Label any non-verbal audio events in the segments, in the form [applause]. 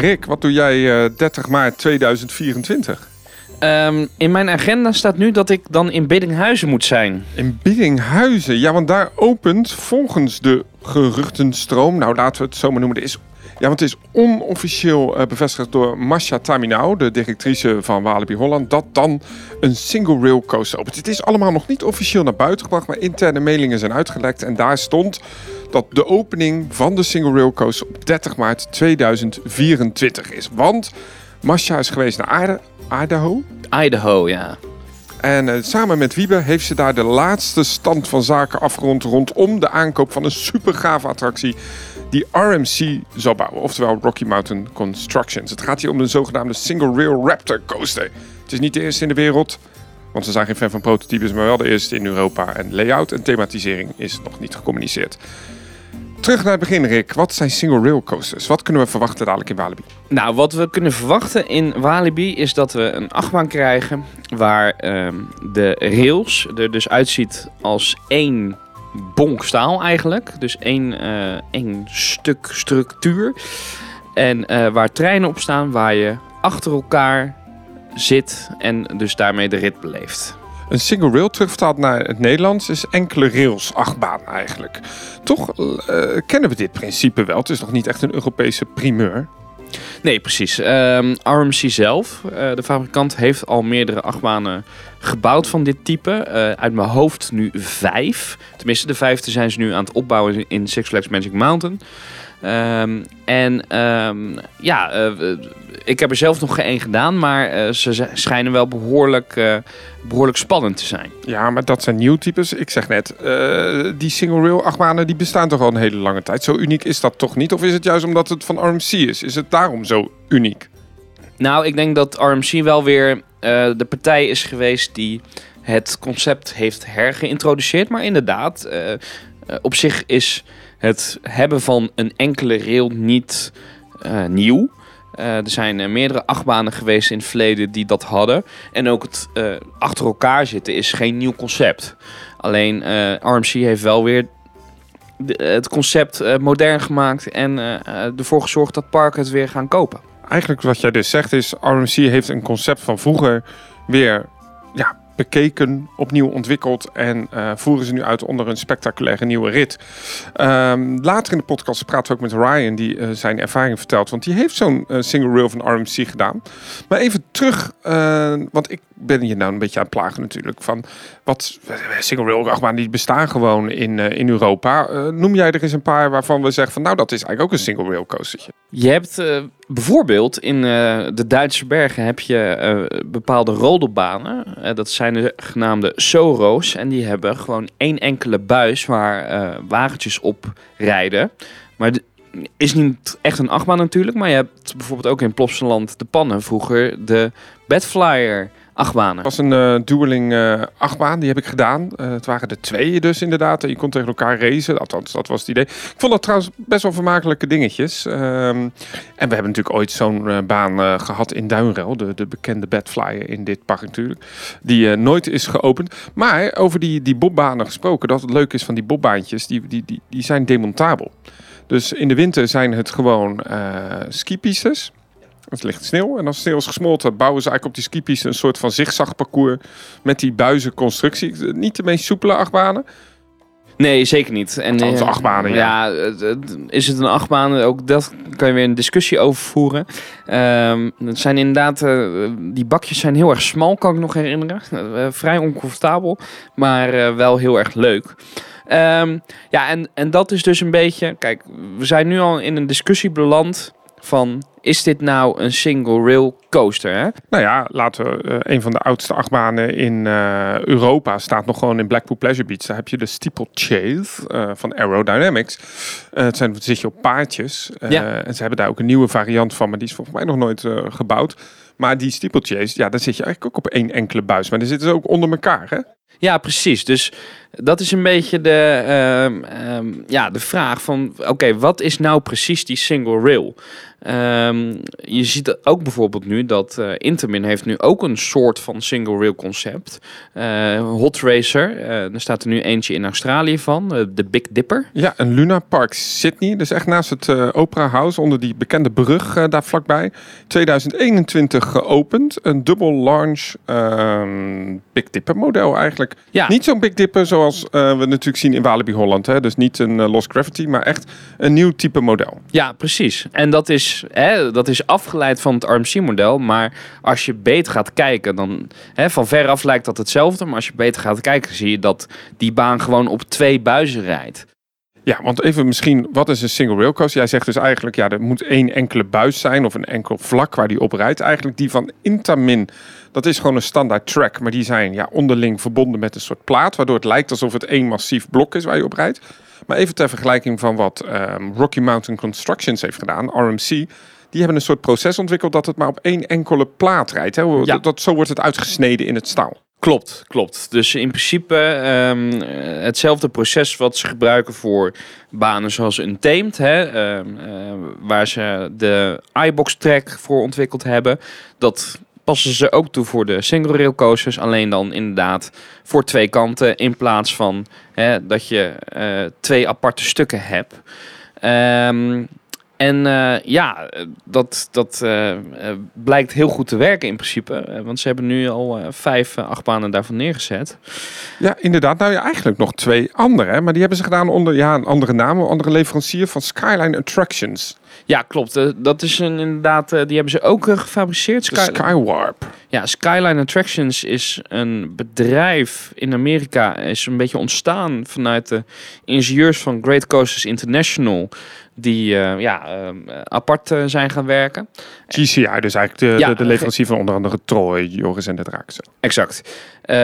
Rick, wat doe jij eh 30 maart 2024? Ehm, in mijn agenda staat nu dat ik dan in Biddinghuizen moet zijn. In Biddinghuizen. Ja, want daar opent volgens de geruchtenstroom... Nou, laten we het zo maar noemen. Er is, ja, want het is onofficieel eh, bevestigd door Masha Taminau... de directrice van Walibi Holland... dat dan een single rail coaster opent. Het is allemaal nog niet officieel naar buiten gebracht... maar interne mailingen zijn uitgelekt. En daar stond dat de opening van de single rail coaster... op 30 maart 2024 is. Want Masha is geweest naar Idaho... Idaho, ja. En eh, samen met Wiebe heeft ze daar de laatste stand van zaken afgerond rondom de aankoop van een super gave attractie die RMC zal bouwen, oftewel Rocky Mountain Constructions. Het gaat hier om de zogenaamde Single Rail Raptor Coaster. Het is niet de eerste in de wereld, want ze zijn geen fan van prototypes, maar wel de eerste in Europa. En layout en thematisering is nog niet gecommuniceerd. Terug naar het begin, Rick. Wat zijn single rail coasters? Wat kunnen we verwachten dadelijk in Walibi? Nou, wat we kunnen verwachten in Walibi is dat we een achtbaan krijgen waar ehm, de rails er dus uitziet als één bonk staal eigenlijk. Dus één, eh, één stuk structuur. En eh, waar treinen op staan waar je achter elkaar zit en dus daarmee de rit beleeft. Een single rail, terugvertaald naar het Nederlands, is enkele rails achtbaan eigenlijk. Toch eh, kennen we dit principe wel. Het is nog niet echt een Europese primeur. Nee, precies. Ehm, RMC zelf, eh, de fabrikant, heeft al meerdere achtbanen gebouwd van dit type. Eh, uit mijn hoofd nu vijf. Tenminste, de vijfde zijn ze nu aan het opbouwen in Six Flags Magic Mountain. Ehm, en ehm, ja, eh, ik heb er zelf nog geen één gedaan, maar eh, ze schijnen wel behoorlijk, eh, behoorlijk spannend te zijn. Ja, maar dat zijn nieuwtypes. Ik zeg net, die single rail achtbanen die bestaan toch al een hele lange tijd. Zo uniek is dat toch niet? Of is het juist omdat het van RMC is? Is het daarom zo uniek? Nou, ik denk dat RMC wel weer de partij is geweest die het concept heeft hergeïntroduceerd. Maar inderdaad, op zich is het hebben van een enkele rail niet eh, nieuw. Eh, er zijn eh, meerdere achtbanen geweest in het verleden die dat hadden. En ook het achter elkaar zitten is geen nieuw concept. Alleen RMC heeft wel weer het concept modern gemaakt en ervoor gezorgd dat parken het weer gaan kopen. Eigenlijk wat jij dus zegt is, RMC heeft een concept van vroeger weer ja, bekeken, opnieuw ontwikkeld en eh, voeren ze nu uit onder een spectaculaire nieuwe rit. Ehm, later in de podcast praten we ook met Ryan, die eh, zijn ervaring vertelt, want die heeft zo'n eh, single rail van RMC gedaan. Maar even terug, want ik ben je nou een beetje aan het plagen natuurlijk, van wat single rail achtbaan die bestaan gewoon in, in Europa. Noem jij er eens een paar waarvan we zeggen van nou dat is eigenlijk ook een single rail coastertje. Je hebt bijvoorbeeld in eh, de Duitse bergen heb je eh, bepaalde rodelbanen. Eh, dat zijn de genaamde Soro's. En die hebben gewoon één enkele buis waar wagentjes op rijden. Maar is niet echt een achtbaan natuurlijk. Maar je hebt bijvoorbeeld ook in Plopsaland de Pannen vroeger de Badflyer Het was een eh dueling eh, achtbaan, die heb ik gedaan. Eh, het waren er twee dus inderdaad. En je kon tegen elkaar racen, althans dat was het idee. Ik vond dat trouwens best wel vermakelijke dingetjes. Ehm, en we hebben natuurlijk ooit zo'n baan eh, gehad in Duinrel. De, de bekende Badflyer in dit park natuurlijk. Die nooit is geopend. Maar over die, die bobbanen gesproken. Dat het leuk is van die bobbaantjes, die, die, die, die zijn demontabel. Dus in de winter zijn het gewoon skipistes. Het ligt sneeuw en als sneeuw is gesmolten, bouwen ze eigenlijk op die skipiste een soort van zigzagparcours met die buizenconstructie. Niet de meest soepele achtbanen. Nee, zeker niet. En, Althans, eh, achtbanen, ja. is het een achtbaan? Ook dat kan je weer een discussie over voeren. Ehm, het zijn inderdaad, eh, die bakjes zijn heel erg smal, kan ik nog herinneren. Eh, vrij oncomfortabel, maar wel heel erg leuk. Ehm, ja, en, en dat is dus een beetje... Kijk, we zijn nu al in een discussie beland van... Is dit nou een single rail coaster? Hè? Nou ja, laten we eh, een van de oudste achtbanen in eh, Europa staat nog gewoon in Blackpool Pleasure Beach. Daar heb je de Steeplechase eh van Aerodynamics. Het zijn zit je op paardjes. Ja. En ze hebben daar ook een nieuwe variant van, maar die is volgens mij nog nooit gebouwd. Maar die Steeplechase, ja, daar zit je eigenlijk ook op één enkele buis. Maar die zitten ze ook onder elkaar, hè? Ja, precies. Dus dat is een beetje de, ehm, ehm, ja, de vraag van... Oké, wat is nou precies die single rail? Ehm, je ziet ook bijvoorbeeld nu dat uh, Intamin heeft nu ook een soort van single rail concept. Uh, Hot Racer, uh, er staat er nu eentje in Australië van, de Big Dipper. Ja, een Luna Park Sydney, dus echt naast het Opera House, onder die bekende brug daar vlakbij. 2021 geopend, een double launch ehm, Big Dipper model eigenlijk. Ja. Niet zo'n Big Dipper zoals we natuurlijk zien in Walibi Holland, hè? dus niet een Lost Gravity, maar echt een nieuw type model. Ja, precies. En dat is dat is afgeleid van het RMC-model. Maar als je beter gaat kijken, dan hè, van veraf lijkt dat hetzelfde. Maar als je beter gaat kijken, zie je dat die baan gewoon op twee buizen rijdt. Ja, want even misschien, wat is een single rail coaster? Jij zegt dus eigenlijk, ja, er moet één enkele buis zijn of een enkel vlak waar die op rijdt. Eigenlijk die van Intamin, dat is gewoon een standaard track, maar die zijn ja, onderling verbonden met een soort plaat, waardoor het lijkt alsof het één massief blok is waar je op rijdt. Maar even ter vergelijking van wat um, Rocky Mountain Constructions heeft gedaan, RMC. Die hebben een soort proces ontwikkeld dat het maar op één enkele plaat rijdt. Hè? Ja. Dat, zo wordt het uitgesneden in het staal. Klopt, klopt. Dus in principe um, hetzelfde proces wat ze gebruiken voor banen zoals een hè, um, uh, waar ze de iBox track voor ontwikkeld hebben. Dat passen ze ook toe voor de single rail coasters. Alleen dan inderdaad voor twee kanten in plaats van hè, dat je uh, twee aparte stukken hebt. Um, en uh, ja, dat, dat uh, blijkt heel goed te werken in principe. want ze hebben nu al vijf achtbanen daarvan neergezet. Ja, inderdaad. Nou ja, eigenlijk nog twee andere. Maar die hebben ze gedaan onder ja, een andere naam, een andere leverancier van Skyline Attractions. Ja, klopt. Uh, dat is een, inderdaad, uh, die hebben ze ook uh, gefabriceerd. Sky Skywarp. Ja, Skyline Attractions is een bedrijf in Amerika. Is een beetje ontstaan vanuit de ingenieurs van Great Coasters International die uh, ja, uh, apart uh, zijn gaan werken. GCI, dus eigenlijk de, ja, de, de leverancier van onder andere Troy, Joris en de Draakse. Exact.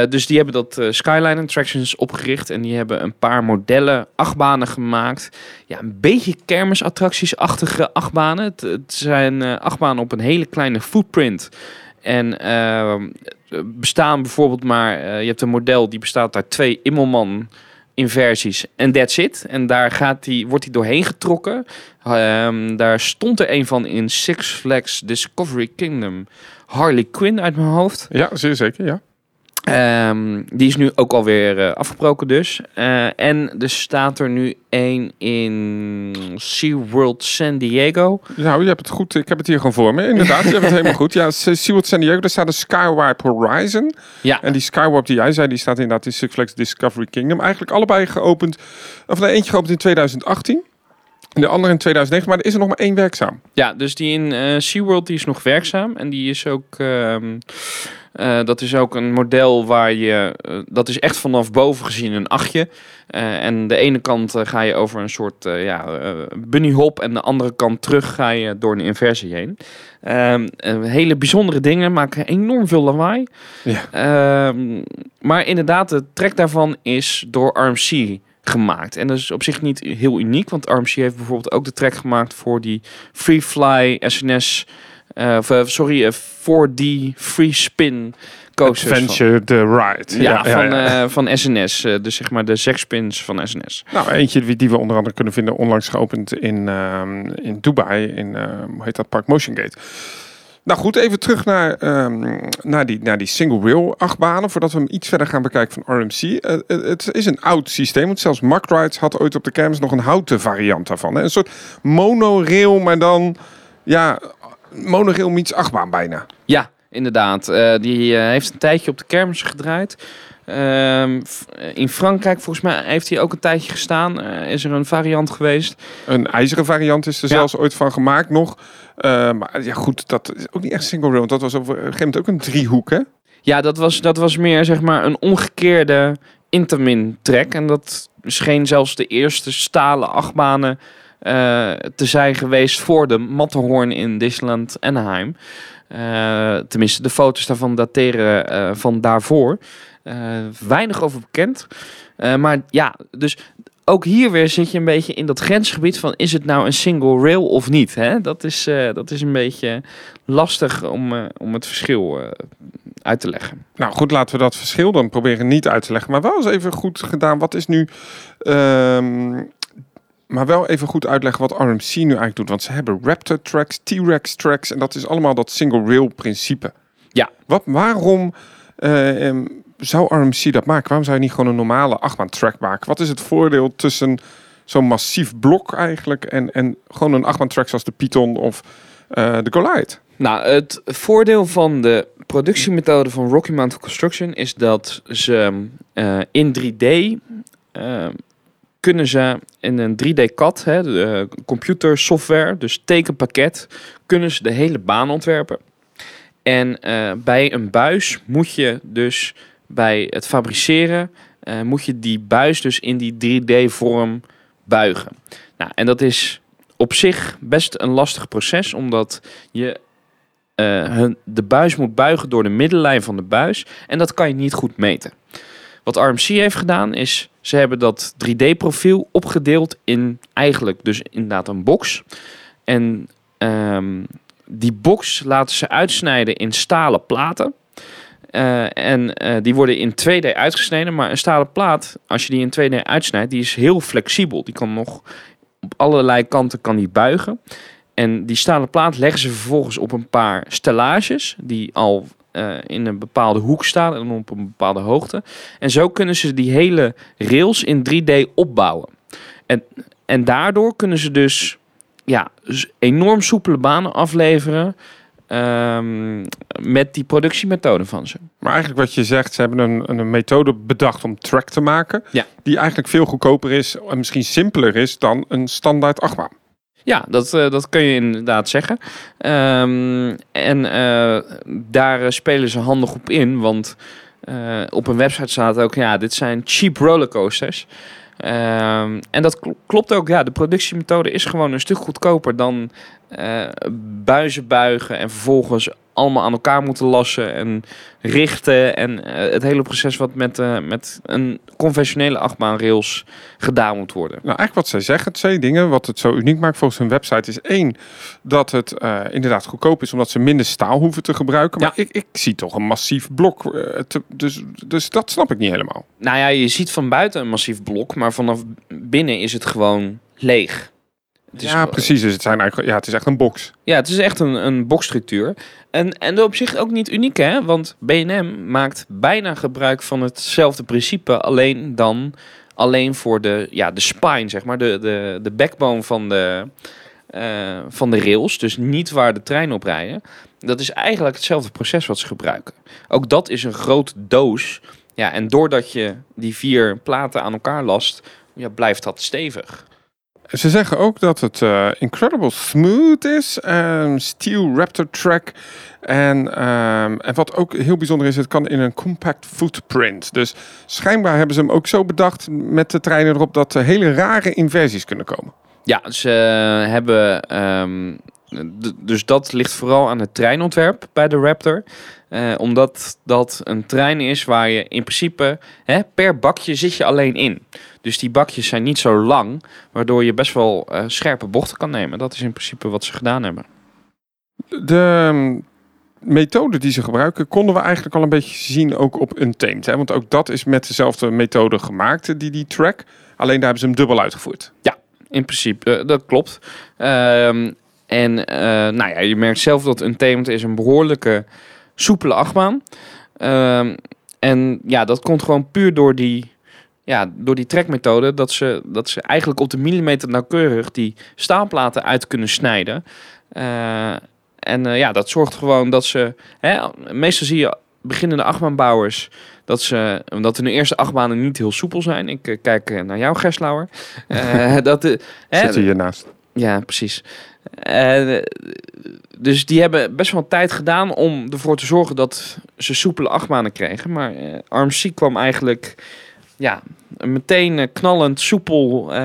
dus die hebben dat Skyline Attractions opgericht en die hebben een paar modellen, achtbanen gemaakt. Ja, een beetje kermisattracties-achtige achtbanen. Het, het zijn achtbanen op een hele kleine footprint. En ehm, bestaan bijvoorbeeld maar, je hebt een model die bestaat uit twee Immelman inversies en that's it. En daar gaat die, wordt hij doorheen getrokken. Um, daar stond er een van in Six Flags Discovery Kingdom. Harley Quinn uit mijn hoofd. Ja, zeer zeker, ja. Um, die is nu ook alweer uh, afgebroken dus. Uh, en er staat er nu één in SeaWorld San Diego. Nou, je hebt het goed. Ik heb het hier gewoon voor me. Inderdaad, je hebt het [laughs] helemaal goed. Ja, SeaWorld San Diego, daar staat de Skywarp Horizon. Ja. En die Skywarp die jij zei, die staat inderdaad in Six Flags Discovery Kingdom. Eigenlijk allebei geopend. Of nee, eentje geopend in 2018. En de andere in 2009, maar er is er nog maar één werkzaam. Ja, dus die in uh, SeaWorld die is nog werkzaam. En die is ook... Um, uh, dat is ook een model waar je... Uh, dat is echt vanaf boven gezien een achtje. Uh, en de ene kant ga je over een soort ja, bunny hop. En de andere kant terug ga je door een inversie heen. Ehm, hele bijzondere dingen, maken enorm veel lawaai. Ja. Ehm, maar inderdaad, de trek daarvan is door RMC gemaakt. En dat is op zich niet heel uniek, want RMC heeft bijvoorbeeld ook de track gemaakt voor die Free Fly SNS, of, uh, sorry, uh, 4D Free Spin coasters. Adventure the Ride. Ja, ja, van, ja, ja. van SNS, dus zeg maar de six spins van SNS. Nou, eentje die we onder andere kunnen vinden, onlangs geopend in, in Dubai, in, hoe heet dat park, Motion Gate. Nou goed, even terug naar, um, naar, die, naar die single rail achtbanen. Voordat we hem iets verder gaan bekijken van RMC. Uh, het is een oud systeem. Want zelfs Mack Rides had ooit op de kermis nog een houten variant daarvan. Hè? Een soort monorail, maar dan ja, monorail meets achtbaan bijna. Ja, inderdaad. Uh, die uh, heeft een tijdje op de kermis gedraaid. Um, in Frankrijk, volgens mij, heeft hij ook een tijdje gestaan. Is er een variant geweest. Een ijzeren variant is er ja. zelfs ooit van gemaakt nog. Maar ja, goed, dat is ook niet echt single rail. Dat was op een gegeven moment ook een driehoek, hè? Ja, dat was, dat was meer, zeg maar, een omgekeerde Intamin-trek. En dat scheen zelfs de eerste stalen achtbanen te zijn geweest voor de Matterhorn in Disneyland Anaheim. Uh, tenminste, de foto's daarvan dateren uh, van daarvoor. weinig over bekend. maar ja, dus ook hier weer zit je een beetje in dat grensgebied van is het nou een single rail of niet? Hè? Dat, is, dat is een beetje lastig om, om het verschil uit te leggen. Nou goed, laten we dat verschil dan proberen niet uit te leggen. Maar wel eens even goed gedaan. Wat is nu... Um, Maar wel even goed uitleggen wat RMC nu eigenlijk doet. Want ze hebben Raptor tracks, T-Rex tracks. En dat is allemaal dat single rail principe. Ja. Wat, waarom eh, ehm, zou RMC dat maken? Waarom zou je niet gewoon een normale achtbaan track maken? Wat is het voordeel tussen zo'n massief blok eigenlijk en, en gewoon een achtbaan track zoals de Python of eh, de Goliath? Nou, het voordeel van de productiemethode van Rocky Mountain Construction is dat ze eh, in 3D eh, kunnen ze in een 3D-CAD, hè, de uh, computersoftware, dus tekenpakket, kunnen ze de hele baan ontwerpen. En eh, bij een buis moet je dus bij het fabriceren, eh, moet je die buis dus in die 3D-vorm buigen. Nou, en dat is op zich best een lastig proces, omdat je eh, hun, de buis moet buigen door de middellijn van de buis. En dat kan je niet goed meten. Wat RMC heeft gedaan is, ze hebben dat 3D-profiel opgedeeld in eigenlijk dus inderdaad een box. En ehm, die box laten ze uitsnijden in stalen platen. Uh, en uh, die worden in 2D uitgesneden. Maar een stalen plaat, als je die in 2D uitsnijdt, die is heel flexibel. Die kan nog op allerlei kanten kan die buigen. En die stalen plaat leggen ze vervolgens op een paar stellages die al uh, in een bepaalde hoek staan en op een bepaalde hoogte. En zo kunnen ze die hele rails in 3D opbouwen. En, en daardoor kunnen ze dus ja, enorm soepele banen afleveren. Um, met die productiemethode van ze. Maar eigenlijk wat je zegt, ze hebben een, een methode bedacht om track te maken. Ja. Die eigenlijk veel goedkoper is en misschien simpeler is dan een standaard achtbaan. Ja, dat, uh, dat kun je inderdaad zeggen. Um, en uh, daar spelen ze handig op in, want op een website staat ook, ja, dit zijn cheap rollercoasters. Um, en dat klopt ook, ja, de productiemethode is gewoon een stuk goedkoper dan buizen buigen en vervolgens allemaal aan elkaar moeten lassen en richten. En uh, het hele proces wat met, uh, met een conventionele achtbaanrails gedaan moet worden. Nou, eigenlijk wat zij zeggen, twee dingen. Wat het zo uniek maakt volgens hun website is één, dat het uh, inderdaad goedkoop is omdat ze minder staal hoeven te gebruiken. Maar Ja. ik, ik zie toch een massief blok. te, dus, dus dat snap ik niet helemaal. Nou ja, je ziet van buiten een massief blok, maar vanaf binnen is het gewoon leeg. Het is ja, precies. Dus het, zijn eigenlijk, ja, het is echt een box. Ja, het is echt een, een boxstructuur. En, en op zich ook niet uniek, hè? Want BNM maakt bijna gebruik van hetzelfde principe, alleen dan alleen voor de, ja, de spine, zeg maar, de, de, de backbone van de, eh, van de rails. Dus niet waar de treinen op rijden. Dat is eigenlijk hetzelfde proces wat ze gebruiken. Ook dat is een grote doos. Ja, en doordat je die vier platen aan elkaar last, ja, blijft dat stevig. Ze zeggen ook dat het eh, incredible smooth is. ehm, steel Raptor track. En, ehm, en wat ook heel bijzonder is, het kan in een compact footprint. Dus schijnbaar hebben ze hem ook zo bedacht met de treinen erop dat er hele rare inversies kunnen komen. Ja, ze hebben. ehm, dus dat ligt vooral aan het treinontwerp bij de Raptor. Eh, omdat dat een trein is waar je in principe hè, per bakje zit je alleen in. Dus die bakjes zijn niet zo lang, waardoor je best wel eh, scherpe bochten kan nemen. Dat is in principe wat ze gedaan hebben. De ehm, methode die ze gebruiken, konden we eigenlijk al een beetje zien ook op Untamed. Hè? Want ook dat is met dezelfde methode gemaakt, die, die track. Alleen daar hebben ze hem dubbel uitgevoerd. In principe, eh, dat klopt. Ehm, en eh, nou ja, je merkt zelf dat Untamed is een behoorlijke soepele achtbaan. Ehm, en ja, dat komt gewoon puur door die, ja, door die trekmethode. Dat ze, dat ze eigenlijk op de millimeter nauwkeurig die staalplaten uit kunnen snijden. Eh, en eh, ja, dat zorgt gewoon dat ze... Hè, meestal zie je beginnende achtbaanbouwers... Dat, ze, dat hun eerste achtbanen niet heel soepel zijn. Ik eh, kijk naar jou, Gerslauer. [laughs] Dat, Zit hiernaast. ja, precies. Dus die hebben best wel tijd gedaan om ervoor te zorgen dat ze soepele achtbanen kregen. Maar RMC kwam eigenlijk ja, meteen eh, knallend soepel eh,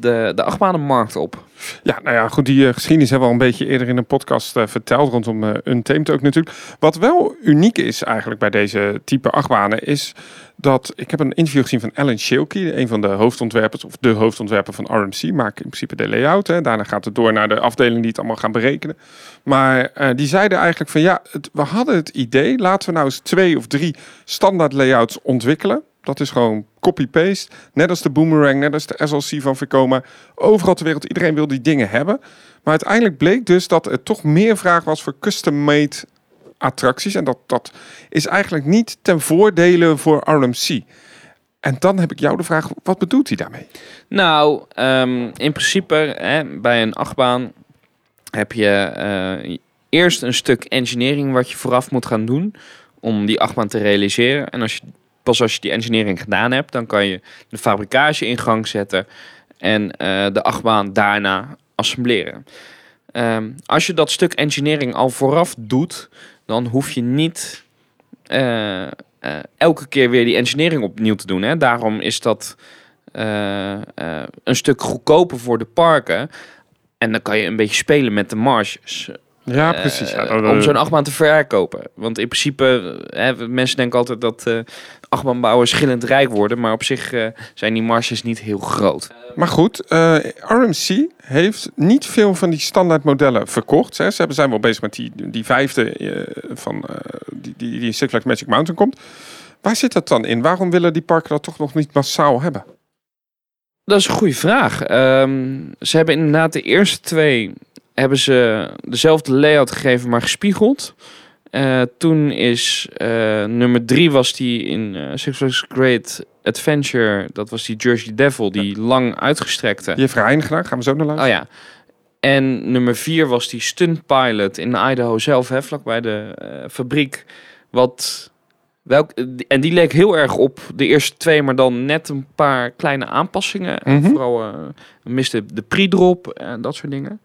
de, de achtbanenmarkt op. Ja, nou ja, goed, die eh, geschiedenis hebben we al een beetje eerder in een podcast verteld, rondom eh Untamed ook natuurlijk. Wat wel uniek is eigenlijk bij deze type achtbanen, is dat, ik heb een interview gezien van Alan Schilke, een van de hoofdontwerpers, of de hoofdontwerper van RMC, maakt in principe de layout. Hè. Daarna gaat het door naar de afdeling die het allemaal gaan berekenen. Maar die zeiden eigenlijk van, ja, we hadden het idee, laten we nou eens twee of drie standaard layouts ontwikkelen. Dat is gewoon copy-paste. Net als de Boomerang, net als de SLC van Vekoma. Overal ter wereld, iedereen wil die dingen hebben. Maar uiteindelijk bleek dus dat er toch meer vraag was voor custom-made attracties. En dat, dat is eigenlijk niet ten voordele voor RMC. En dan heb ik jou de vraag, wat bedoelt hij daarmee? Nou, ehm, in principe hè, bij een achtbaan heb je eh, eerst een stuk engineering wat je vooraf moet gaan doen om die achtbaan te realiseren. En als je, pas als je die engineering gedaan hebt, dan kan je de fabrikage in gang zetten en eh, de achtbaan daarna assembleren. Ehm, als je dat stuk engineering al vooraf doet, dan hoef je niet eh, eh, elke keer weer die engineering opnieuw te doen. Hè. Daarom is dat een stuk goedkoper voor de parken. En dan kan je een beetje spelen met de marges. Ja, Eh, precies. Ja, dat- om zo'n achtbaan te verkopen. Want in principe, eh, hè, mensen denken altijd dat eh achtbaanbouwers schillend rijk worden. Maar op zich eh, zijn die marges niet heel groot. Maar goed, eh, RMC heeft niet veel van die standaard modellen verkocht. Hè. Ze hebben- zijn wel bezig met die, die vijfde eh, van, eh, die, die, die in Six Flags Magic Mountain komt. Waar zit dat dan in? Waarom willen die parken dat toch nog niet massaal hebben? Dat is een goede vraag. Ehm, ze hebben inderdaad de eerste twee hebben ze dezelfde layout gegeven, maar gespiegeld. Eh, toen is eh, nummer drie was die in eh, Six Flags Great Adventure. Dat was die Jersey Devil, die lang uitgestrekte. Die heeft gedaan, gaan we zo naar Oh luisteren. ja. En nummer vier was die stunt pilot in Idaho zelf, hè, vlakbij de fabriek. Wat, welk, en die leek heel erg op de eerste twee, maar dan net een paar kleine aanpassingen. En Mhm. Vooral eh miste de pre-drop en dat soort dingen.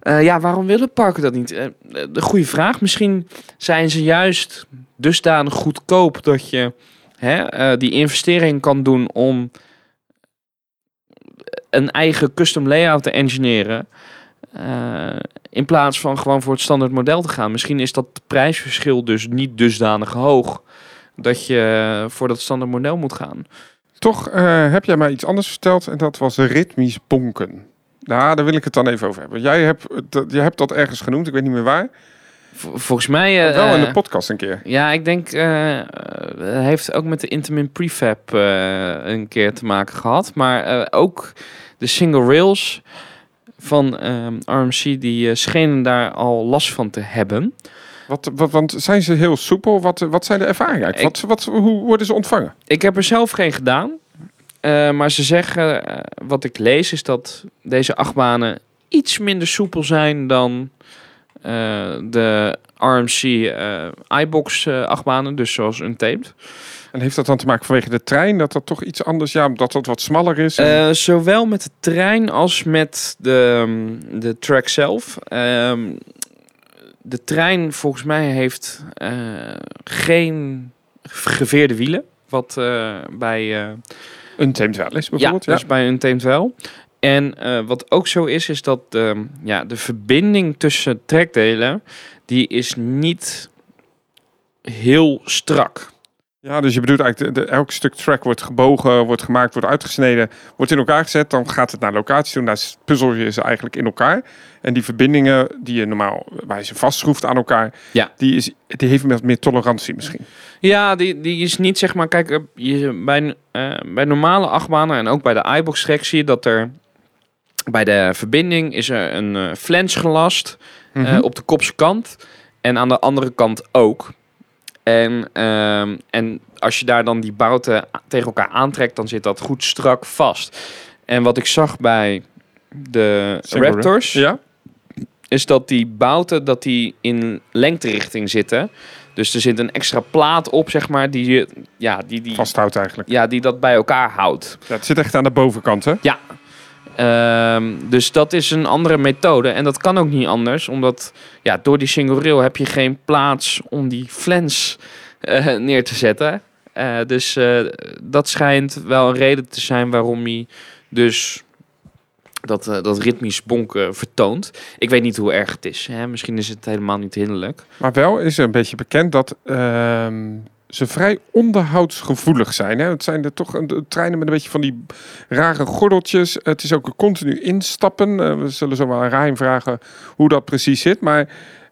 Eh, ja, waarom willen parken dat niet? Eh, de goede vraag. Misschien zijn ze juist dusdanig goedkoop dat je hè, eh, die investering kan doen om een eigen custom layout te engineeren. eh, in plaats van gewoon voor het standaard model te gaan. Misschien is dat prijsverschil dus niet dusdanig hoog dat je voor dat standaard model moet gaan. Toch eh, heb jij mij iets anders verteld en dat was ritmisch bonken. Nou, daar wil ik het dan even over hebben. Jij hebt, dat, jij hebt dat ergens genoemd, ik weet niet meer waar. Vol- volgens mij. eh, Wel in de eh, podcast een keer. Ja, ik denk. eh, heeft ook met de Intamin Prefab een keer te maken gehad. Maar ook de single rails van ehm, RMC, die schenen daar al last van te hebben. Wat, wat, want zijn ze heel soepel? Wat, wat zijn de ervaringen? Wat, wat, hoe worden ze ontvangen? Ik heb er zelf geen gedaan. Eh, maar ze zeggen, eh, wat ik lees, is dat deze achtbanen iets minder soepel zijn dan eh, de RMC iBox achtbanen, dus zoals Untamed. En heeft dat dan te maken vanwege de trein? Dat dat toch iets anders, ja, dat dat wat smaller is? En- zowel met de trein als met de, de track zelf. Ehm, de trein volgens mij heeft eh, geen geveerde wielen. Wat eh, bij uh, een Thames wel is bijvoorbeeld. Ja, is bij een wel. En eh, wat ook zo is, is dat ehm, ja, de verbinding tussen trekdelen, die is niet heel strak. Ja, dus je bedoelt eigenlijk, de, de- elk stuk track wordt gebogen, wordt gemaakt, wordt uitgesneden, wordt in elkaar gezet. Dan gaat het naar locatie toe. Daar puzzel je ze eigenlijk in elkaar. En die verbindingen die je normaal, waar je ze vastschroeft aan elkaar, Ja. die, is, die heeft wat meer tolerantie misschien. Ja, die, die is niet zeg maar. Kijk, eh, je, bij, eh, bij normale achtbanen en ook bij de iBox track zie je dat er bij de verbinding is er een eh flens gelast Mhm. op de kopse kant en aan de andere kant ook. En, ehm, en als je daar dan die bouten tegen elkaar aantrekt, dan zit dat goed strak vast. En wat ik zag bij de Single Raptors, Ja? is dat die bouten dat die in lengterichting zitten. Dus er zit een extra plaat op, zeg maar, die, je- ja, die, die, Vasthoudt eigenlijk. ja, die dat bij elkaar houdt. Ja, het zit echt aan de bovenkant, hè? Ehm, dus dat is een andere methode. En dat kan ook niet anders, omdat ja, door die single rail heb je geen plaats om die flens eh, [laughs] neer te zetten. Eh, dus eh, dat schijnt wel een reden te zijn waarom hij dus dat, dat ritmisch bonken vertoont. Ik weet niet hoe erg het is. Hè? Misschien is het helemaal niet hinderlijk. Maar wel is er een beetje bekend dat ehm, ze vrij onderhoudsgevoelig zijn. Hè? Het zijn er toch een, treinen met een beetje van die rare gordeltjes. Het is ook een continu instappen. Eh, we zullen zo wel aan Rijn vragen hoe dat precies zit. Maar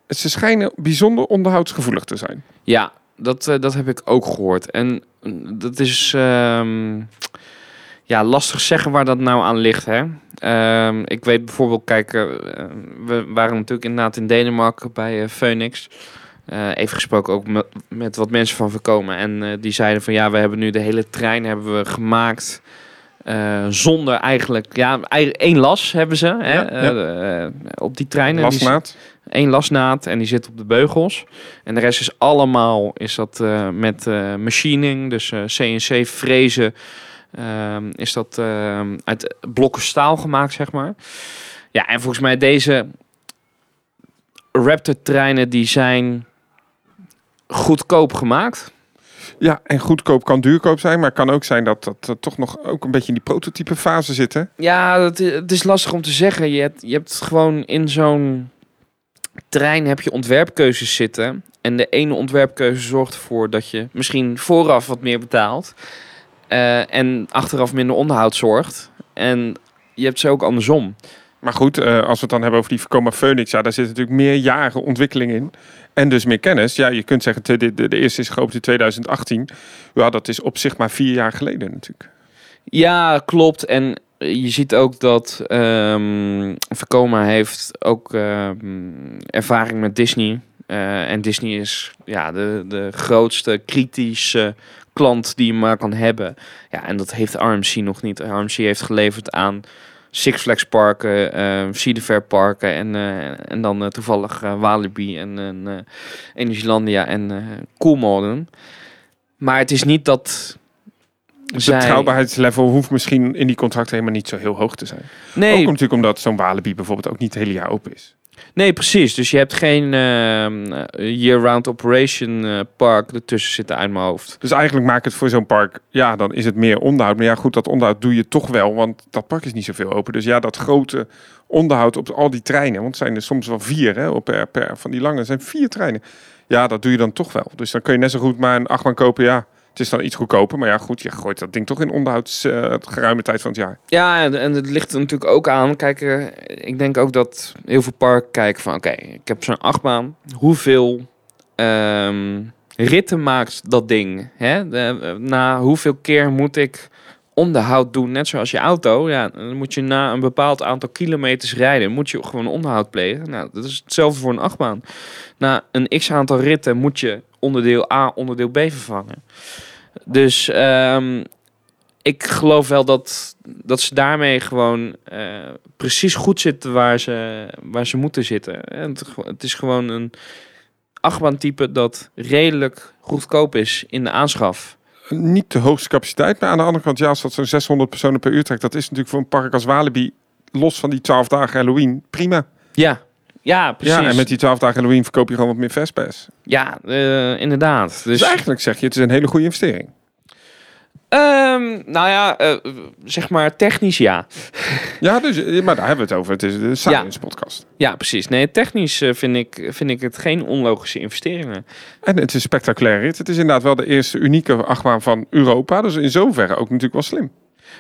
ze schijnen bijzonder onderhoudsgevoelig te zijn. Ja, dat, eh, dat heb ik ook gehoord. En mm, dat is ehm, ja, lastig zeggen waar dat nou aan ligt. Hè? Ehm, ik weet bijvoorbeeld, kijk, eh, we waren natuurlijk inderdaad in Denemarken bij Phoenix. Eh, even gesproken ook met, met wat mensen van voorkomen. En eh, die zeiden van ja, we hebben nu de hele trein hebben we gemaakt. eh, zonder eigenlijk, ja, één las hebben ze hè, Ja, ja. op die trein. Lasmaat. één lasnaad en die zit op de beugels. En de rest is allemaal is dat met machining, dus CNC frezen. ehm, is dat uit blokken staal gemaakt, zeg maar. Ja, en volgens mij deze Raptor treinen die zijn goedkoop gemaakt. Ja, en goedkoop kan duurkoop zijn, maar het kan ook zijn dat dat toch nog ook een beetje in die prototype fase zit. Hè? Ja, dat het is lastig om te zeggen. Je hebt, je hebt gewoon in zo'n trein heb je ontwerpkeuzes zitten. En de ene ontwerpkeuze zorgt ervoor dat je misschien vooraf wat meer betaalt. eh, en achteraf minder onderhoud zorgt. En je hebt ze ook andersom. Maar goed, eh, als we het dan hebben over die Vekoma Phoenix, ja, daar zit natuurlijk meer jaren ontwikkeling in. En dus meer kennis. Ja, je kunt zeggen, de, de, de eerste is geopend in 2018. Ja, dat is op zich maar vier jaar geleden natuurlijk. Ja, klopt. En je ziet ook dat Vekoma heeft ook ehm, ervaring met Disney. Eh, en Disney is ja, de, de grootste kritische klant die je maar kan hebben. Ja, en dat heeft RMC nog niet. RMC heeft geleverd aan Six Flags parken, eh Cedar Fair parken en, eh, en dan eh, toevallig eh, Walibi en eh Energylandia en Coolmodern. Maar het is niet dat Het zij- betrouwbaarheidslevel hoeft misschien in die contracten helemaal niet zo heel hoog te zijn. Nee, Ook natuurlijk omdat zo'n Walibi bijvoorbeeld ook niet het hele jaar open is. Nee, precies. Dus je hebt geen eh, year-round operation eh, park ertussen zitten uit mijn hoofd. Dus eigenlijk maakt het voor zo'n park, ja, dan is het meer onderhoud. Maar ja, goed, dat onderhoud doe je toch wel, want dat park is niet zoveel open. Dus ja, dat grote onderhoud op al die treinen, want het zijn er soms wel vier, hè, op per, per van die lange, zijn vier treinen. Ja, dat doe je dan toch wel. Dus dan kun je net zo goed maar een achtbaan kopen, ja. Het is dan iets goedkoper, maar ja, goed, je gooit dat ding toch in onderhouds eh, geruime tijd van het jaar. Ja, en, het ligt er natuurlijk ook aan. Kijk, eh, ik denk ook dat heel veel parken kijken van... Oké, ik heb zo'n achtbaan. Hoeveel ehm, ritten maakt dat ding? Hè? De- na hoeveel keer moet ik onderhoud doen? Net zoals je auto. Ja, dan moet je na een bepaald aantal kilometers rijden... moet je gewoon onderhoud plegen. Nou, dat is hetzelfde voor een achtbaan. Na een x-aantal ritten moet je onderdeel A, onderdeel B vervangen. Dus... ehm, ik geloof wel dat, dat ze daarmee gewoon eh, precies goed zitten waar ze, waar ze moeten zitten. En het, het is gewoon een achtbaantype dat redelijk goedkoop is in de aanschaf. Niet de hoogste capaciteit, maar aan de andere kant, ja, als dat zo'n 600 personen per uur trekt, dat is natuurlijk voor een park als Walibi, los van die 12 dagen Halloween, prima. Ja, ja precies. Ja, en met die 12 dagen Halloween verkoop je gewoon wat meer fastpass. Ja, eh, inderdaad. Dus, Dus eigenlijk zeg je, het is een hele goede investering. Ehm, nou ja, eh, zeg maar technisch ja. Ja, dus, eh, maar daar hebben we het over. Het is de Science podcast. Ja, precies. Nee, technisch eh, vind, ik, vind ik het geen onlogische investeringen. En het is een spectaculair rit. Het is inderdaad wel de eerste unieke achtbaan van Europa. Dus in zoverre ook natuurlijk wel slim.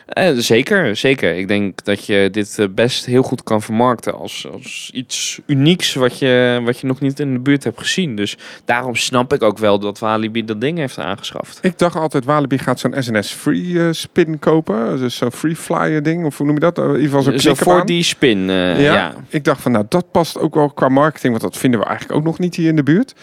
Eh, zeker, zeker. Ik denk dat je dit eh, best heel goed kan vermarkten als, als iets unieks wat je, wat je nog niet in de buurt hebt gezien. Dus daarom snap ik ook wel dat Walibi dat ding heeft aangeschaft. Ik dacht altijd, Walibi gaat zo'n SNS Free eh, Spin kopen. Dus zo'n Free Flyer ding. Of hoe noem je dat? In ieder geval zo'n Zo voor die spin, Ja. ja. Ik dacht van, nou, dat past ook wel qua marketing. Want dat vinden we eigenlijk ook nog niet hier in de buurt.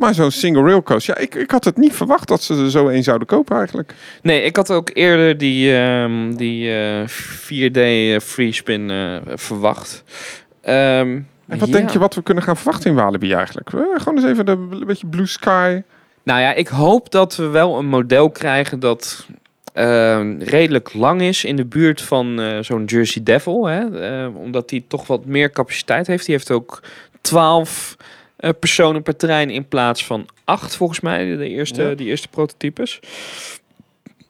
Maar zo'n single rail. Ja, ik, ik had het niet verwacht dat ze er zo een zouden kopen eigenlijk. Nee, ik had ook eerder die, ehm, die eh, 4D eh, free spin eh, verwacht. Ehm, En wat ja. denk je wat we kunnen gaan verwachten in Walibi eigenlijk? Eh, gewoon eens even de, een beetje blue sky. Nou ja, ik hoop dat we wel een model krijgen dat ehm, redelijk lang is in de buurt van zo'n Jersey Devil. Hè? Omdat die toch wat meer capaciteit heeft. Die heeft ook 12 eh, personen per trein in plaats van 8 volgens mij. De eerste, Ja. die eerste prototypes.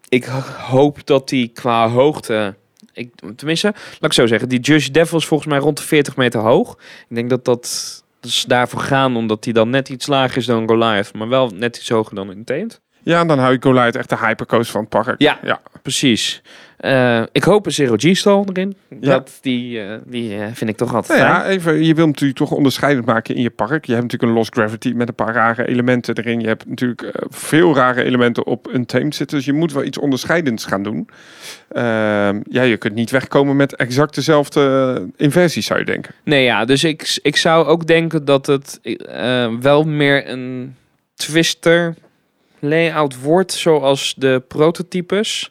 Ik hoop dat die qua hoogte... Ik, tenminste, laat ik zo zeggen. Die Jersey Devil is volgens mij rond de 40 meter hoog. Ik denk dat dat... Ze daarvoor gaan, omdat die dan net iets lager is dan Goliath, maar wel net iets hoger dan Intent. Ja, en dan hou je Goliath echt de hypercoast van het park. Ja. ja. Precies. Eh, ik hoop een Zero G-stall erin. Ja. Dat, die eh, die eh, vind ik toch altijd Nou fijn. ja, even, je wilt natuurlijk toch onderscheidend maken in je park. Je hebt natuurlijk een Lost Gravity met een paar rare elementen erin. Je hebt natuurlijk veel rare elementen op een Untamed zitten. Dus je moet wel iets onderscheidends gaan doen. Ehm, ja, je kunt niet wegkomen met exact dezelfde inversies, zou je denken. Nee, ja, dus ik, ik zou ook denken dat het wel meer een twister layout wordt, zoals de prototypes.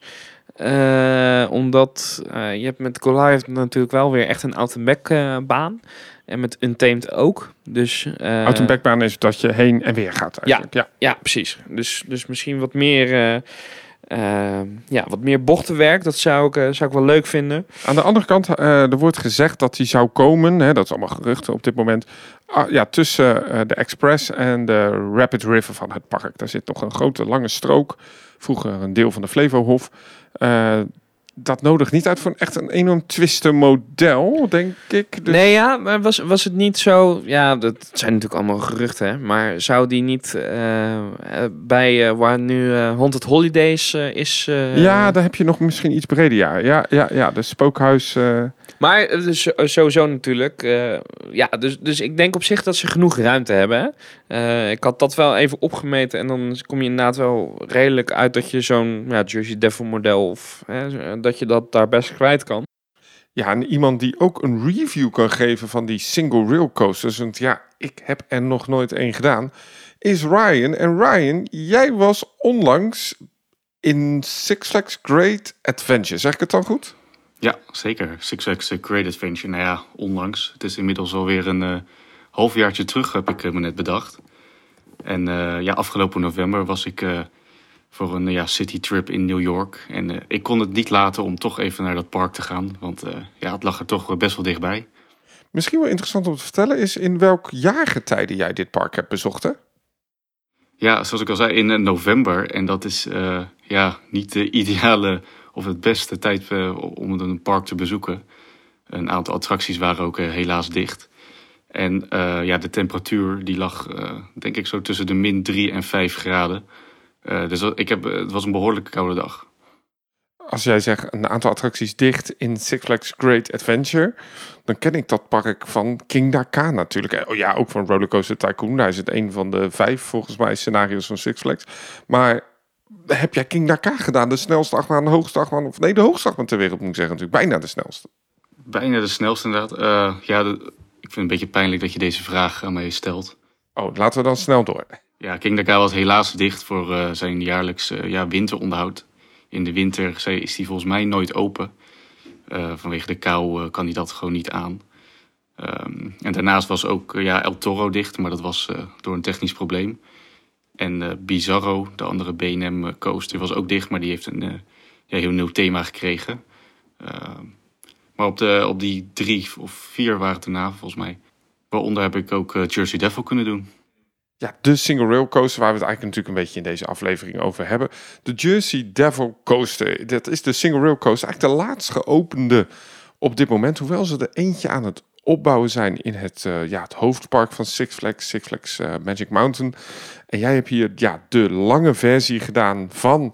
Eh, omdat eh, je hebt met Goliath natuurlijk wel weer echt een out-and-back eh, baan. En met Untamed ook. Dus, Out- en backbaan is dat je heen en weer gaat eigenlijk. Ja. Ja, precies. Dus, dus misschien wat meer, ja, wat meer bochtenwerk. Dat zou ik, zou ik wel leuk vinden. Aan de andere kant, er wordt gezegd dat die zou komen. Hè, dat is allemaal geruchten op dit moment. ah, ja, tussen de Express en de Rapid River van het park. Daar zit nog een grote lange strook. Vroeger een deel van de Flevohof. Eh, dat nodigt niet uit voor een echt een enorm twiste model, denk ik. Dus Nee, ja, maar was, was het niet zo... Ja, dat zijn natuurlijk allemaal geruchten, hè. Maar zou die niet eh, eh, bij waar nu eh Haunted Holidays is... Ja, daar heb je nog misschien iets breder. Ja, ja, ja, ja de spookhuis. Maar dus, sowieso natuurlijk. eh, ja, dus, dus ik denk op zich dat ze genoeg ruimte hebben. Eh, ik had dat wel even opgemeten. En dan kom je inderdaad wel redelijk uit dat je zo'n ja, Jersey Devil model... Of, hè, dat je dat daar best kwijt kan. ja, en iemand die ook een review kan geven van die single rail coasters. Want ja, ik heb er nog nooit één gedaan. Is Ryan. En Ryan, jij was onlangs in Six Flags Great Adventure. Zeg ik het dan goed? Ja, zeker. Six Flags Great Adventure. Nou ja, onlangs. Het is inmiddels alweer een eh halfjaartje terug, heb ik eh, me net bedacht. En eh, ja, afgelopen november was ik voor een ja, citytrip in New York. En ik kon het niet laten om toch even naar dat park te gaan. Want ja, het lag er toch best wel dichtbij. Misschien wel interessant om te vertellen is in welk jaargetijde jij dit park hebt bezocht. Hè? Ja, zoals ik al zei, in november. En dat is ja, niet de [laughs] ideale of het beste tijd eh, om een park te bezoeken. Een aantal attracties waren ook eh, helaas dicht. En eh, ja, de temperatuur die lag denk ik zo tussen de min 3 en 5 graden. Dus ik heb, het was een behoorlijk koude dag. Als jij zegt een aantal attracties dicht in Six Flags Great Adventure, dan ken ik dat park van King Daka natuurlijk. Oh ja, ook van Rollercoaster Tycoon. Daar is het een van de vijf volgens mij scenario's van Six Flags. Maar heb jij King Daka gedaan? De snelste achtbaan, de hoogste achtbaan? Of nee, de hoogste achtbaan ter wereld moet ik zeggen. Natuurlijk bijna de snelste. Bijna de snelste inderdaad. Eh, ja, de- ik vind het een beetje pijnlijk dat je deze vraag aan mij stelt. Oh, laten we dan snel door. Ja, King Dakar was helaas dicht voor eh, zijn jaarlijks eh, ja, winteronderhoud. In de winter is die volgens mij nooit open. Vanwege de kou kan hij dat gewoon niet aan. Ehm, en daarnaast was ook ja, El Toro dicht, maar dat was door een technisch probleem. En eh, Bizarro, de andere B&M eh, coaster, was ook dicht, maar die heeft een eh, ja, heel nieuw thema gekregen. Ehm, maar op, de, op die drie of vier waren het daarna, volgens mij. Waaronder heb ik ook Jersey Devil kunnen doen. Ja, de single rail coaster waar we het eigenlijk natuurlijk een beetje in deze aflevering over hebben. De Jersey Devil Coaster. Dat is de single rail coaster. Eigenlijk de laatst geopende op dit moment. Hoewel ze er eentje aan het opbouwen zijn in het, eh, ja, het hoofdpark van Six Flags, Six Flags eh, Magic Mountain. En jij hebt hier ja, de lange versie gedaan van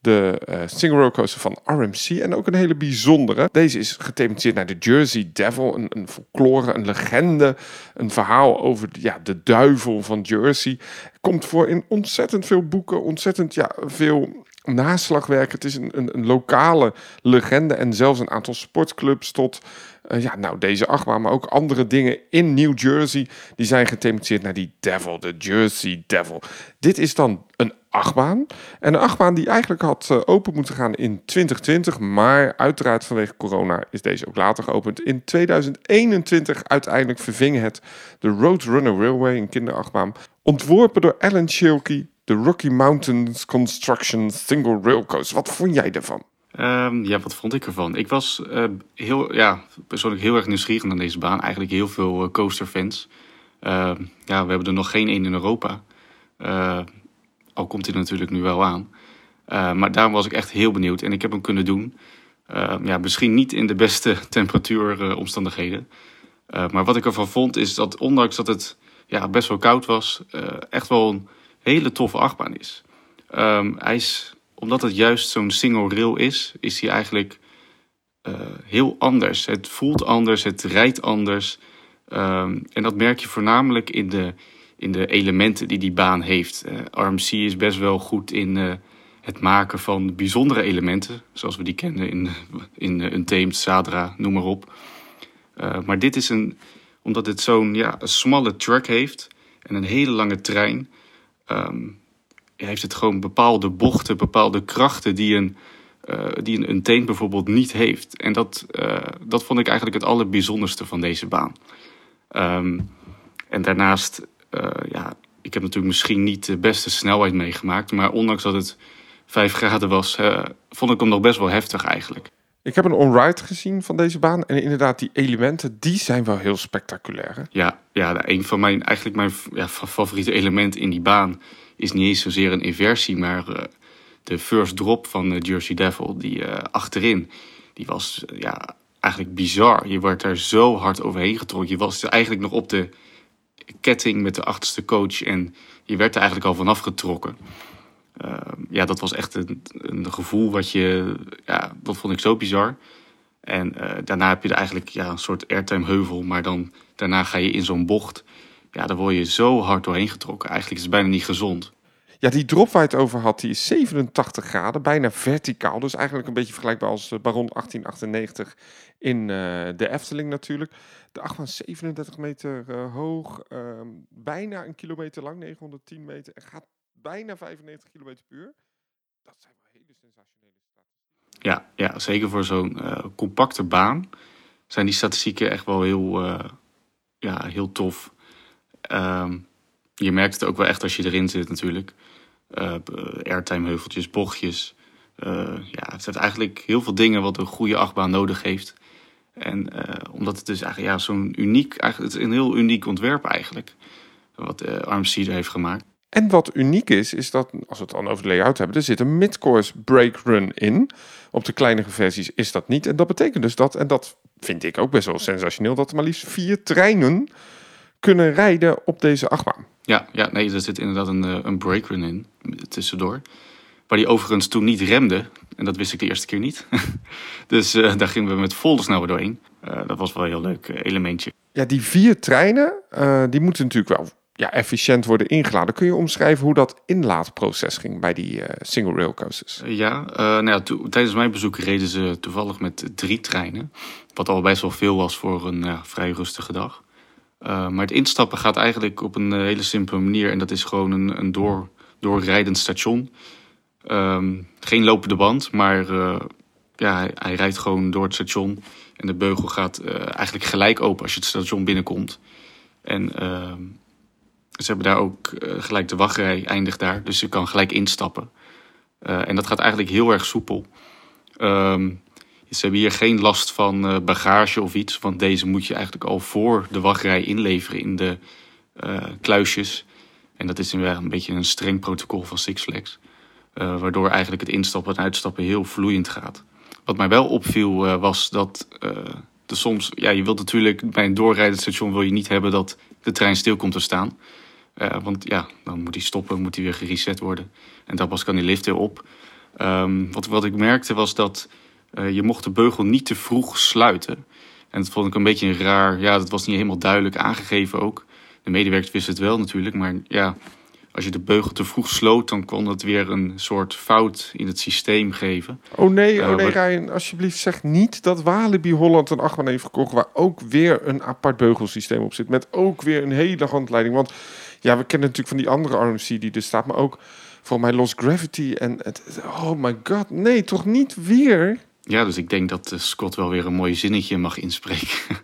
de eh, single rail coaster van RMC. En ook een hele bijzondere. Deze is gethematiseerd naar de Jersey Devil. Een, een folklore, een legende. Een verhaal over ja, de duivel van Jersey. Komt voor in ontzettend veel boeken. Ontzettend ja, veel naslagwerk. Het is een, een, een lokale legende. En zelfs een aantal sportclubs tot... eh, ja, nou, deze achtbaan, maar ook andere dingen in New Jersey. Die zijn gethematiseerd naar die Devil, de Jersey Devil. Dit is dan een achtbaan. En een achtbaan die eigenlijk had eh, open moeten gaan in 2020. Maar uiteraard vanwege corona is deze ook later geopend. In 2021 uiteindelijk verving het de Roadrunner Railway, een kinderachtbaan. Ontworpen door Alan Shilkey, de Rocky Mountains Construction Single Rail Coaster. Wat vond jij ervan? Ehm, ja, wat vond ik ervan? Ik was eh, heel, ja, persoonlijk heel erg nieuwsgierig naar deze baan. Eigenlijk heel veel eh, coasterfans. Ehm, ja, we hebben er nog geen één in Europa. Eh, al komt hij natuurlijk nu wel aan. Maar daarom was ik echt heel benieuwd en ik heb hem kunnen doen. Ehm, ja, misschien niet in de beste [laughs] temperatuuromstandigheden. Maar wat ik ervan vond is dat ondanks dat het ja, best wel koud was, echt wel een hele toffe achtbaan is. Ehm, hij is, omdat het juist zo'n single rail is, is hij eigenlijk eh, heel anders. Het voelt anders, het rijdt anders. Ehm, en dat merk je voornamelijk in de, in de elementen die die baan heeft. Uh, RMC is best wel goed in uh, het maken van bijzondere elementen, zoals we die kennen in, in Untamed, Sadra, noem maar op. maar dit is een, omdat het zo'n ja, een smalle track heeft en een hele lange trein, um, heeft het gewoon bepaalde bochten, bepaalde krachten die een, uh, die een, een bijvoorbeeld niet heeft. En dat, uh, dat vond ik eigenlijk het allerbijzonderste van deze baan. Um, en daarnaast, uh, ja, ik heb natuurlijk misschien niet de beste snelheid meegemaakt, maar ondanks dat het 5 graden was, vond ik hem nog best wel heftig eigenlijk. Ik heb een on-ride gezien van deze baan. En inderdaad, die elementen, die zijn wel heel spectaculair. Hè? Ja, ja, een van mijn, eigenlijk mijn ja, favoriete elementen in die baan is niet eens zozeer een inversie, maar uh, de first drop van uh, Jersey Devil, die uh, achterin, die was ja, eigenlijk bizar. Je werd daar zo hard overheen getrokken. Je was eigenlijk nog op de ketting met de achterste coach en je werd er eigenlijk al vanaf getrokken. Ehm, ja, dat was echt een, een, gevoel wat je, ja, dat vond ik zo bizar. En daarna heb je er eigenlijk ja, een soort airtime heuvel, maar dan daarna ga je in zo'n bocht ja, daar word je zo hard doorheen getrokken. Eigenlijk is het bijna niet gezond. Ja, die drop waar het over had, die is 87 graden, bijna verticaal. Dus eigenlijk een beetje vergelijkbaar als eh, Baron 1898 in uh, de Efteling natuurlijk. De achtbaan 37 meter hoog, uh, bijna een kilometer lang, 910 meter. En gaat bijna 95 kilometer per uur. Dat zijn wel hele sensationele statistieken. Ja, ja zeker voor zo'n compacte baan zijn die statistieken echt wel heel, ja, heel tof. Um, je merkt het ook wel echt als je erin zit natuurlijk. Uh, airtime heuveltjes, bochtjes. Ja, het zijn eigenlijk heel veel dingen wat een goede achtbaan nodig heeft. En omdat het dus eigenlijk ja, zo'n uniek, eigenlijk, het is een heel uniek ontwerp eigenlijk. Wat uh, er heeft gemaakt. En wat uniek is, is dat als we het dan over de layout hebben, er zit een midcourse break run in. Op de kleinere versies is dat niet. En dat betekent dus dat, en dat vind ik ook best wel sensationeel, dat er maar liefst vier treinen kunnen rijden op deze achtbaan. Ja, ja nee, er zit inderdaad een, eh, een breakrun in tussendoor. Waar die overigens toen niet remde. En dat wist ik de eerste keer niet. [laughs] dus uh, daar gingen we met volle snelheid doorheen. Uh, dat was wel een heel leuk elementje. Ja, die vier treinen, uh, die moeten natuurlijk wel ja, efficiënt worden ingeladen. Kun je omschrijven hoe dat inlaadproces ging bij die single rail coasters? ja, nou ja tijdens mijn bezoek reden ze toevallig met drie treinen. Wat al best wel veel was voor een vrij rustige dag. Maar het instappen gaat eigenlijk op een hele simpele manier. En dat is gewoon een, een door, doorrijdend station. Um, geen lopende band, maar ja, hij, hij, rijdt gewoon door het station. En de beugel gaat eigenlijk gelijk open als je het station binnenkomt. En ehm, ze hebben daar ook gelijk de wachtrij eindigt daar. Dus je kan gelijk instappen. en dat gaat eigenlijk heel erg soepel. Um, ze hebben hier geen last van uh, bagage of iets, want deze moet je eigenlijk al voor de wachtrij inleveren in de kluisjes. En dat is een beetje een streng protocol van Six Flags, waardoor eigenlijk het instappen en uitstappen heel vloeiend gaat. Wat mij wel opviel was dat de soms, ja, je wilt natuurlijk bij een doorrijdend station wil je niet hebben dat de trein stil komt te staan. Want ja, dan moet hij stoppen, moet hij weer gereset worden. En dan pas kan die lift weer op. Um, wat, wat ik merkte was dat uh, je mocht de beugel niet te vroeg sluiten. En dat vond ik een beetje een raar. Ja, dat was niet helemaal duidelijk aangegeven ook. De medewerkers wisten het wel natuurlijk. Maar ja, als je de beugel te vroeg sloot, dan kon het weer een soort fout in het systeem geven. Oh nee, oh nee, uh, Ryan, alsjeblieft zeg niet dat Walibi Holland een achtbaan heeft gekocht waar ook weer een apart beugelsysteem op zit. Met ook weer een hele handleiding. Want ja, we kennen natuurlijk van die andere RMC die er staat, maar ook voor mij Lost Gravity en het, oh my god, nee, toch niet weer? Ja, dus ik denk dat Scott wel weer een mooi zinnetje mag inspreken.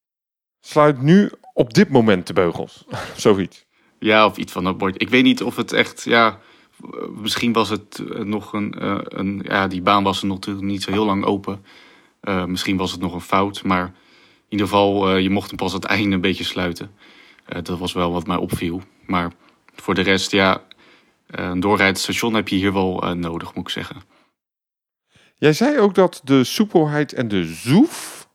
[laughs] Sluit nu op dit moment de beugels. [laughs] Zoiets. Ja, of iets van dat bord. Ik weet niet of het echt, ja, misschien was het nog een, een ja, die baan was er nog niet zo heel lang open. Uh, misschien was het nog een fout, maar in ieder geval, uh, je mocht hem pas het einde een beetje sluiten. Uh, dat was wel wat mij opviel. Maar voor de rest, ja, een doorrijdend station heb je hier wel nodig, moet ik zeggen. Jij zei ook dat de soepelheid en de zoef.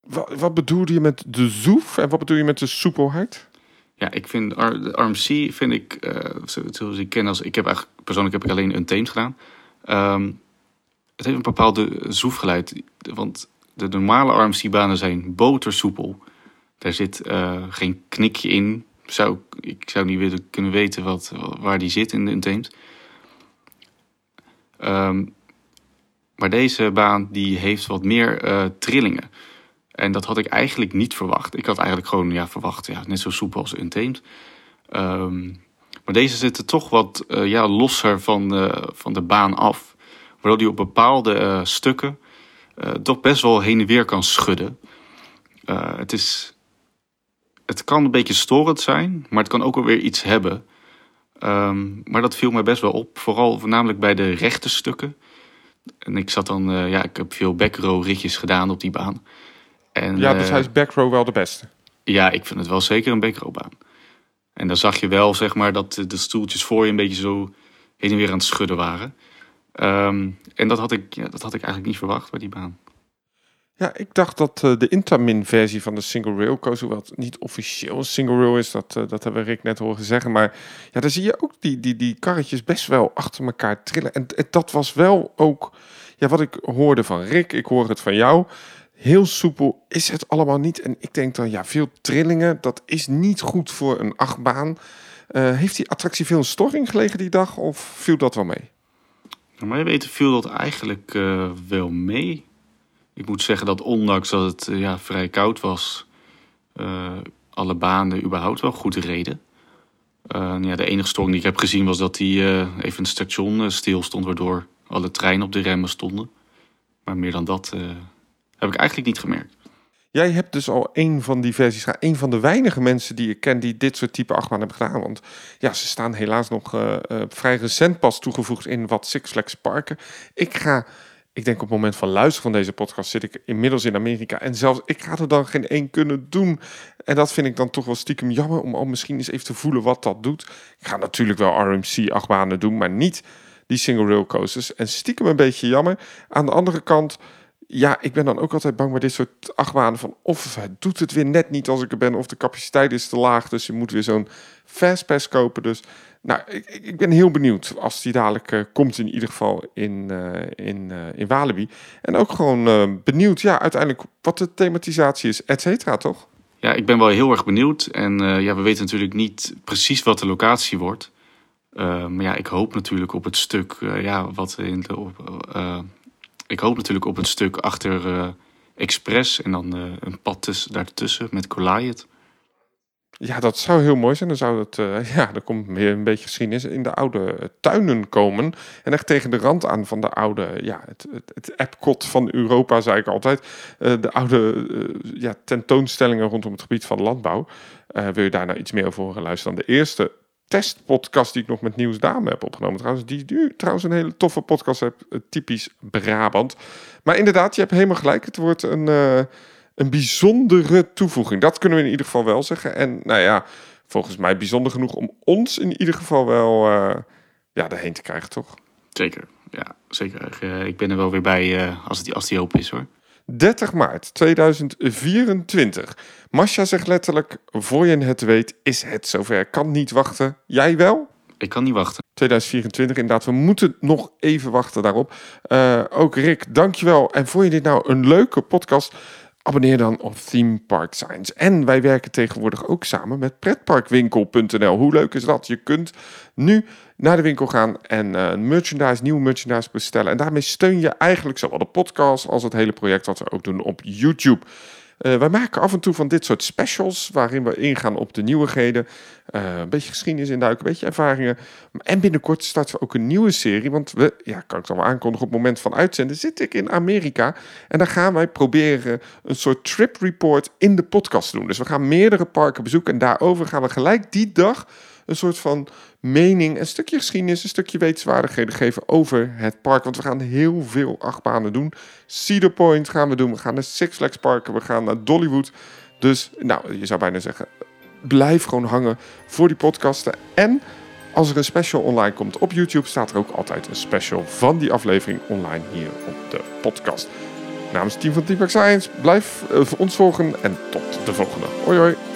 Wat, wat bedoelde je met de zoef en wat bedoel je met de soepelheid? Ja, ik vind de RMC vind ik, eh, zo- zoals ik ken als ik heb eigenlijk persoonlijk heb ik alleen een team gedaan. Ehm, het heeft een bepaalde zoefgeluid, want de normale RMC-banen zijn botersoepel. Daar zit eh, geen knikje in. Ik- zou niet willen kunnen weten wat, waar die zit in de Untamed. Ehm, maar deze baan die heeft wat meer eh, trillingen. En dat had ik eigenlijk niet verwacht. Ik had eigenlijk gewoon ja, verwacht, ja, net zo soepel als Untamed. Ehm, maar deze zitten toch wat eh, ja, losser van de, van de baan af. Waardoor die op bepaalde stukken toch best wel heen en weer kan schudden. Het, is, het kan een beetje storend zijn, maar het kan ook alweer iets hebben. Ehm, maar dat viel mij best wel op. Vooral voornamelijk bij de rechte stukken. En ik zat dan, eh, ja, ik heb veel backrow ritjes gedaan op die baan. En, Ja, dus eh, hij is backrow wel de beste. ja, ik vind het wel zeker een bakrowbaan. En dan zag je wel, zeg maar, dat de- stoeltjes voor je een beetje zo heen en weer aan het schudden waren. Ehm, en dat had, ik, ja, dat had ik eigenlijk niet verwacht bij die baan. Ja, ik dacht dat eh, de Intamin-versie van de single rail hoewel niet officieel een single rail is, dat, eh, dat hebben Rick net horen zeggen. Maar ja, daar zie je ook die, die, die karretjes best wel achter elkaar trillen. En, dat was wel ook ja, wat ik hoorde van Rick, ik hoor het van jou. Heel soepel is het allemaal niet. En ik denk dan, ja, veel trillingen, dat is niet goed voor een achtbaan. Eh, heeft die attractie veel in storing gelegen die dag of viel dat wel mee? Naar mij weten viel dat eigenlijk wel mee. Ik moet zeggen dat ondanks dat het eh, ja, vrij koud was, eh, alle banen überhaupt wel goed reden. Eh, ja, de enige storing die ik heb gezien was dat die even een station stil stond, waardoor alle treinen op de remmen stonden. Maar meer dan dat heb ik eigenlijk niet gemerkt. Jij hebt dus al een van die versies gedaan. Een van de weinige mensen die ik ken die dit soort type achtbaan hebben gedaan. Want ja, ze staan helaas nog vrij recent pas toegevoegd in wat Six Flags parken. Ik ga, ik denk op het moment van luisteren van deze podcast zit ik inmiddels in Amerika. En zelfs ik ga er dan geen één kunnen doen. En dat vind ik dan toch wel stiekem jammer om al misschien eens even te voelen wat dat doet. Ik ga natuurlijk wel RMC achtbanen doen, maar niet die single rail coasters. En stiekem een beetje jammer. Aan de andere kant ja, ik ben dan ook altijd bang bij dit soort achtbanen van of het doet het weer net niet als ik er ben, of de capaciteit is te laag, dus je moet weer zo'n fastpass kopen. Dus nou, ik, ik ben heel benieuwd als die dadelijk eh, komt in ieder geval in, eh, in, eh, in Walibi. En ook gewoon benieuwd, ja, uiteindelijk wat de thematisatie is, et cetera, toch? Ja, ik ben wel heel erg benieuwd. En ja, we weten natuurlijk niet precies wat de locatie wordt. Maar ja, ik hoop natuurlijk op het stuk, ja, wat in de, ik hoop natuurlijk op het stuk achter eh, Express en dan eh, een pad tussen, daartussen met Goliath. Ja, dat zou heel mooi zijn. Dan zou het, eh, [laughs] ja, er komt weer een beetje geschiedenis in de oude tuinen komen. En echt tegen de rand aan van de oude, ja, het, het, het Epcot van Europa, zei ik altijd. De oude ja, tentoonstellingen rondom het gebied van landbouw. Wil je daar nou iets meer over horen luisteren dan de eerste testpodcast die ik nog met Nieuws Dame heb opgenomen. Trouwens, die nu trouwens een hele toffe podcast heb, eh, typisch Brabant. Maar inderdaad, je hebt helemaal gelijk. Het wordt een, eh, een bijzondere toevoeging. Dat kunnen we in ieder geval wel zeggen. En nou ja, volgens mij bijzonder genoeg om ons in ieder geval wel eh ja, erheen te krijgen, toch? Zeker, ja, zeker. Ik ben er wel weer bij als, het, als die open is hoor. 30 maart 2024. Masha zegt letterlijk, voor je het weet, is het zover. Kan niet wachten. Jij wel? Ik kan niet wachten. 2024, inderdaad. We moeten nog even wachten daarop. Eh, ook Rick, dankjewel. En vond je dit nou een leuke podcast? Abonneer dan op Theme Park Science. En wij werken tegenwoordig ook samen met pretparkwinkel.nl. Hoe leuk is dat? Je kunt nu naar de winkel gaan en eh, merchandise, nieuwe merchandise bestellen. En daarmee steun je eigenlijk zowel de podcast als het hele project wat we ook doen op YouTube. Eh, wij maken af en toe van dit soort specials waarin we ingaan op de nieuwigheden. eh, een beetje geschiedenis induiken, een beetje ervaringen. En binnenkort starten we ook een nieuwe serie. Want we, ja, kan ik dan wel aankondigen, op het moment van uitzenden zit ik in Amerika. En dan gaan wij proberen een soort trip report in de podcast te doen. Dus we gaan meerdere parken bezoeken. En daarover gaan we gelijk die dag een soort van mening, een stukje geschiedenis, een stukje wetenswaardigheden geven over het park. Want we gaan heel veel achtbanen doen. Cedar Point gaan we doen. We gaan naar Six Flags parken. We gaan naar Dollywood. Dus, nou, je zou bijna zeggen, blijf gewoon hangen voor die podcasten. En als er een special online komt op YouTube, staat er ook altijd een special van die aflevering online hier op de podcast. Namens het team van Team Park Science, blijf eh, ons volgen en tot de volgende. Hoi hoi.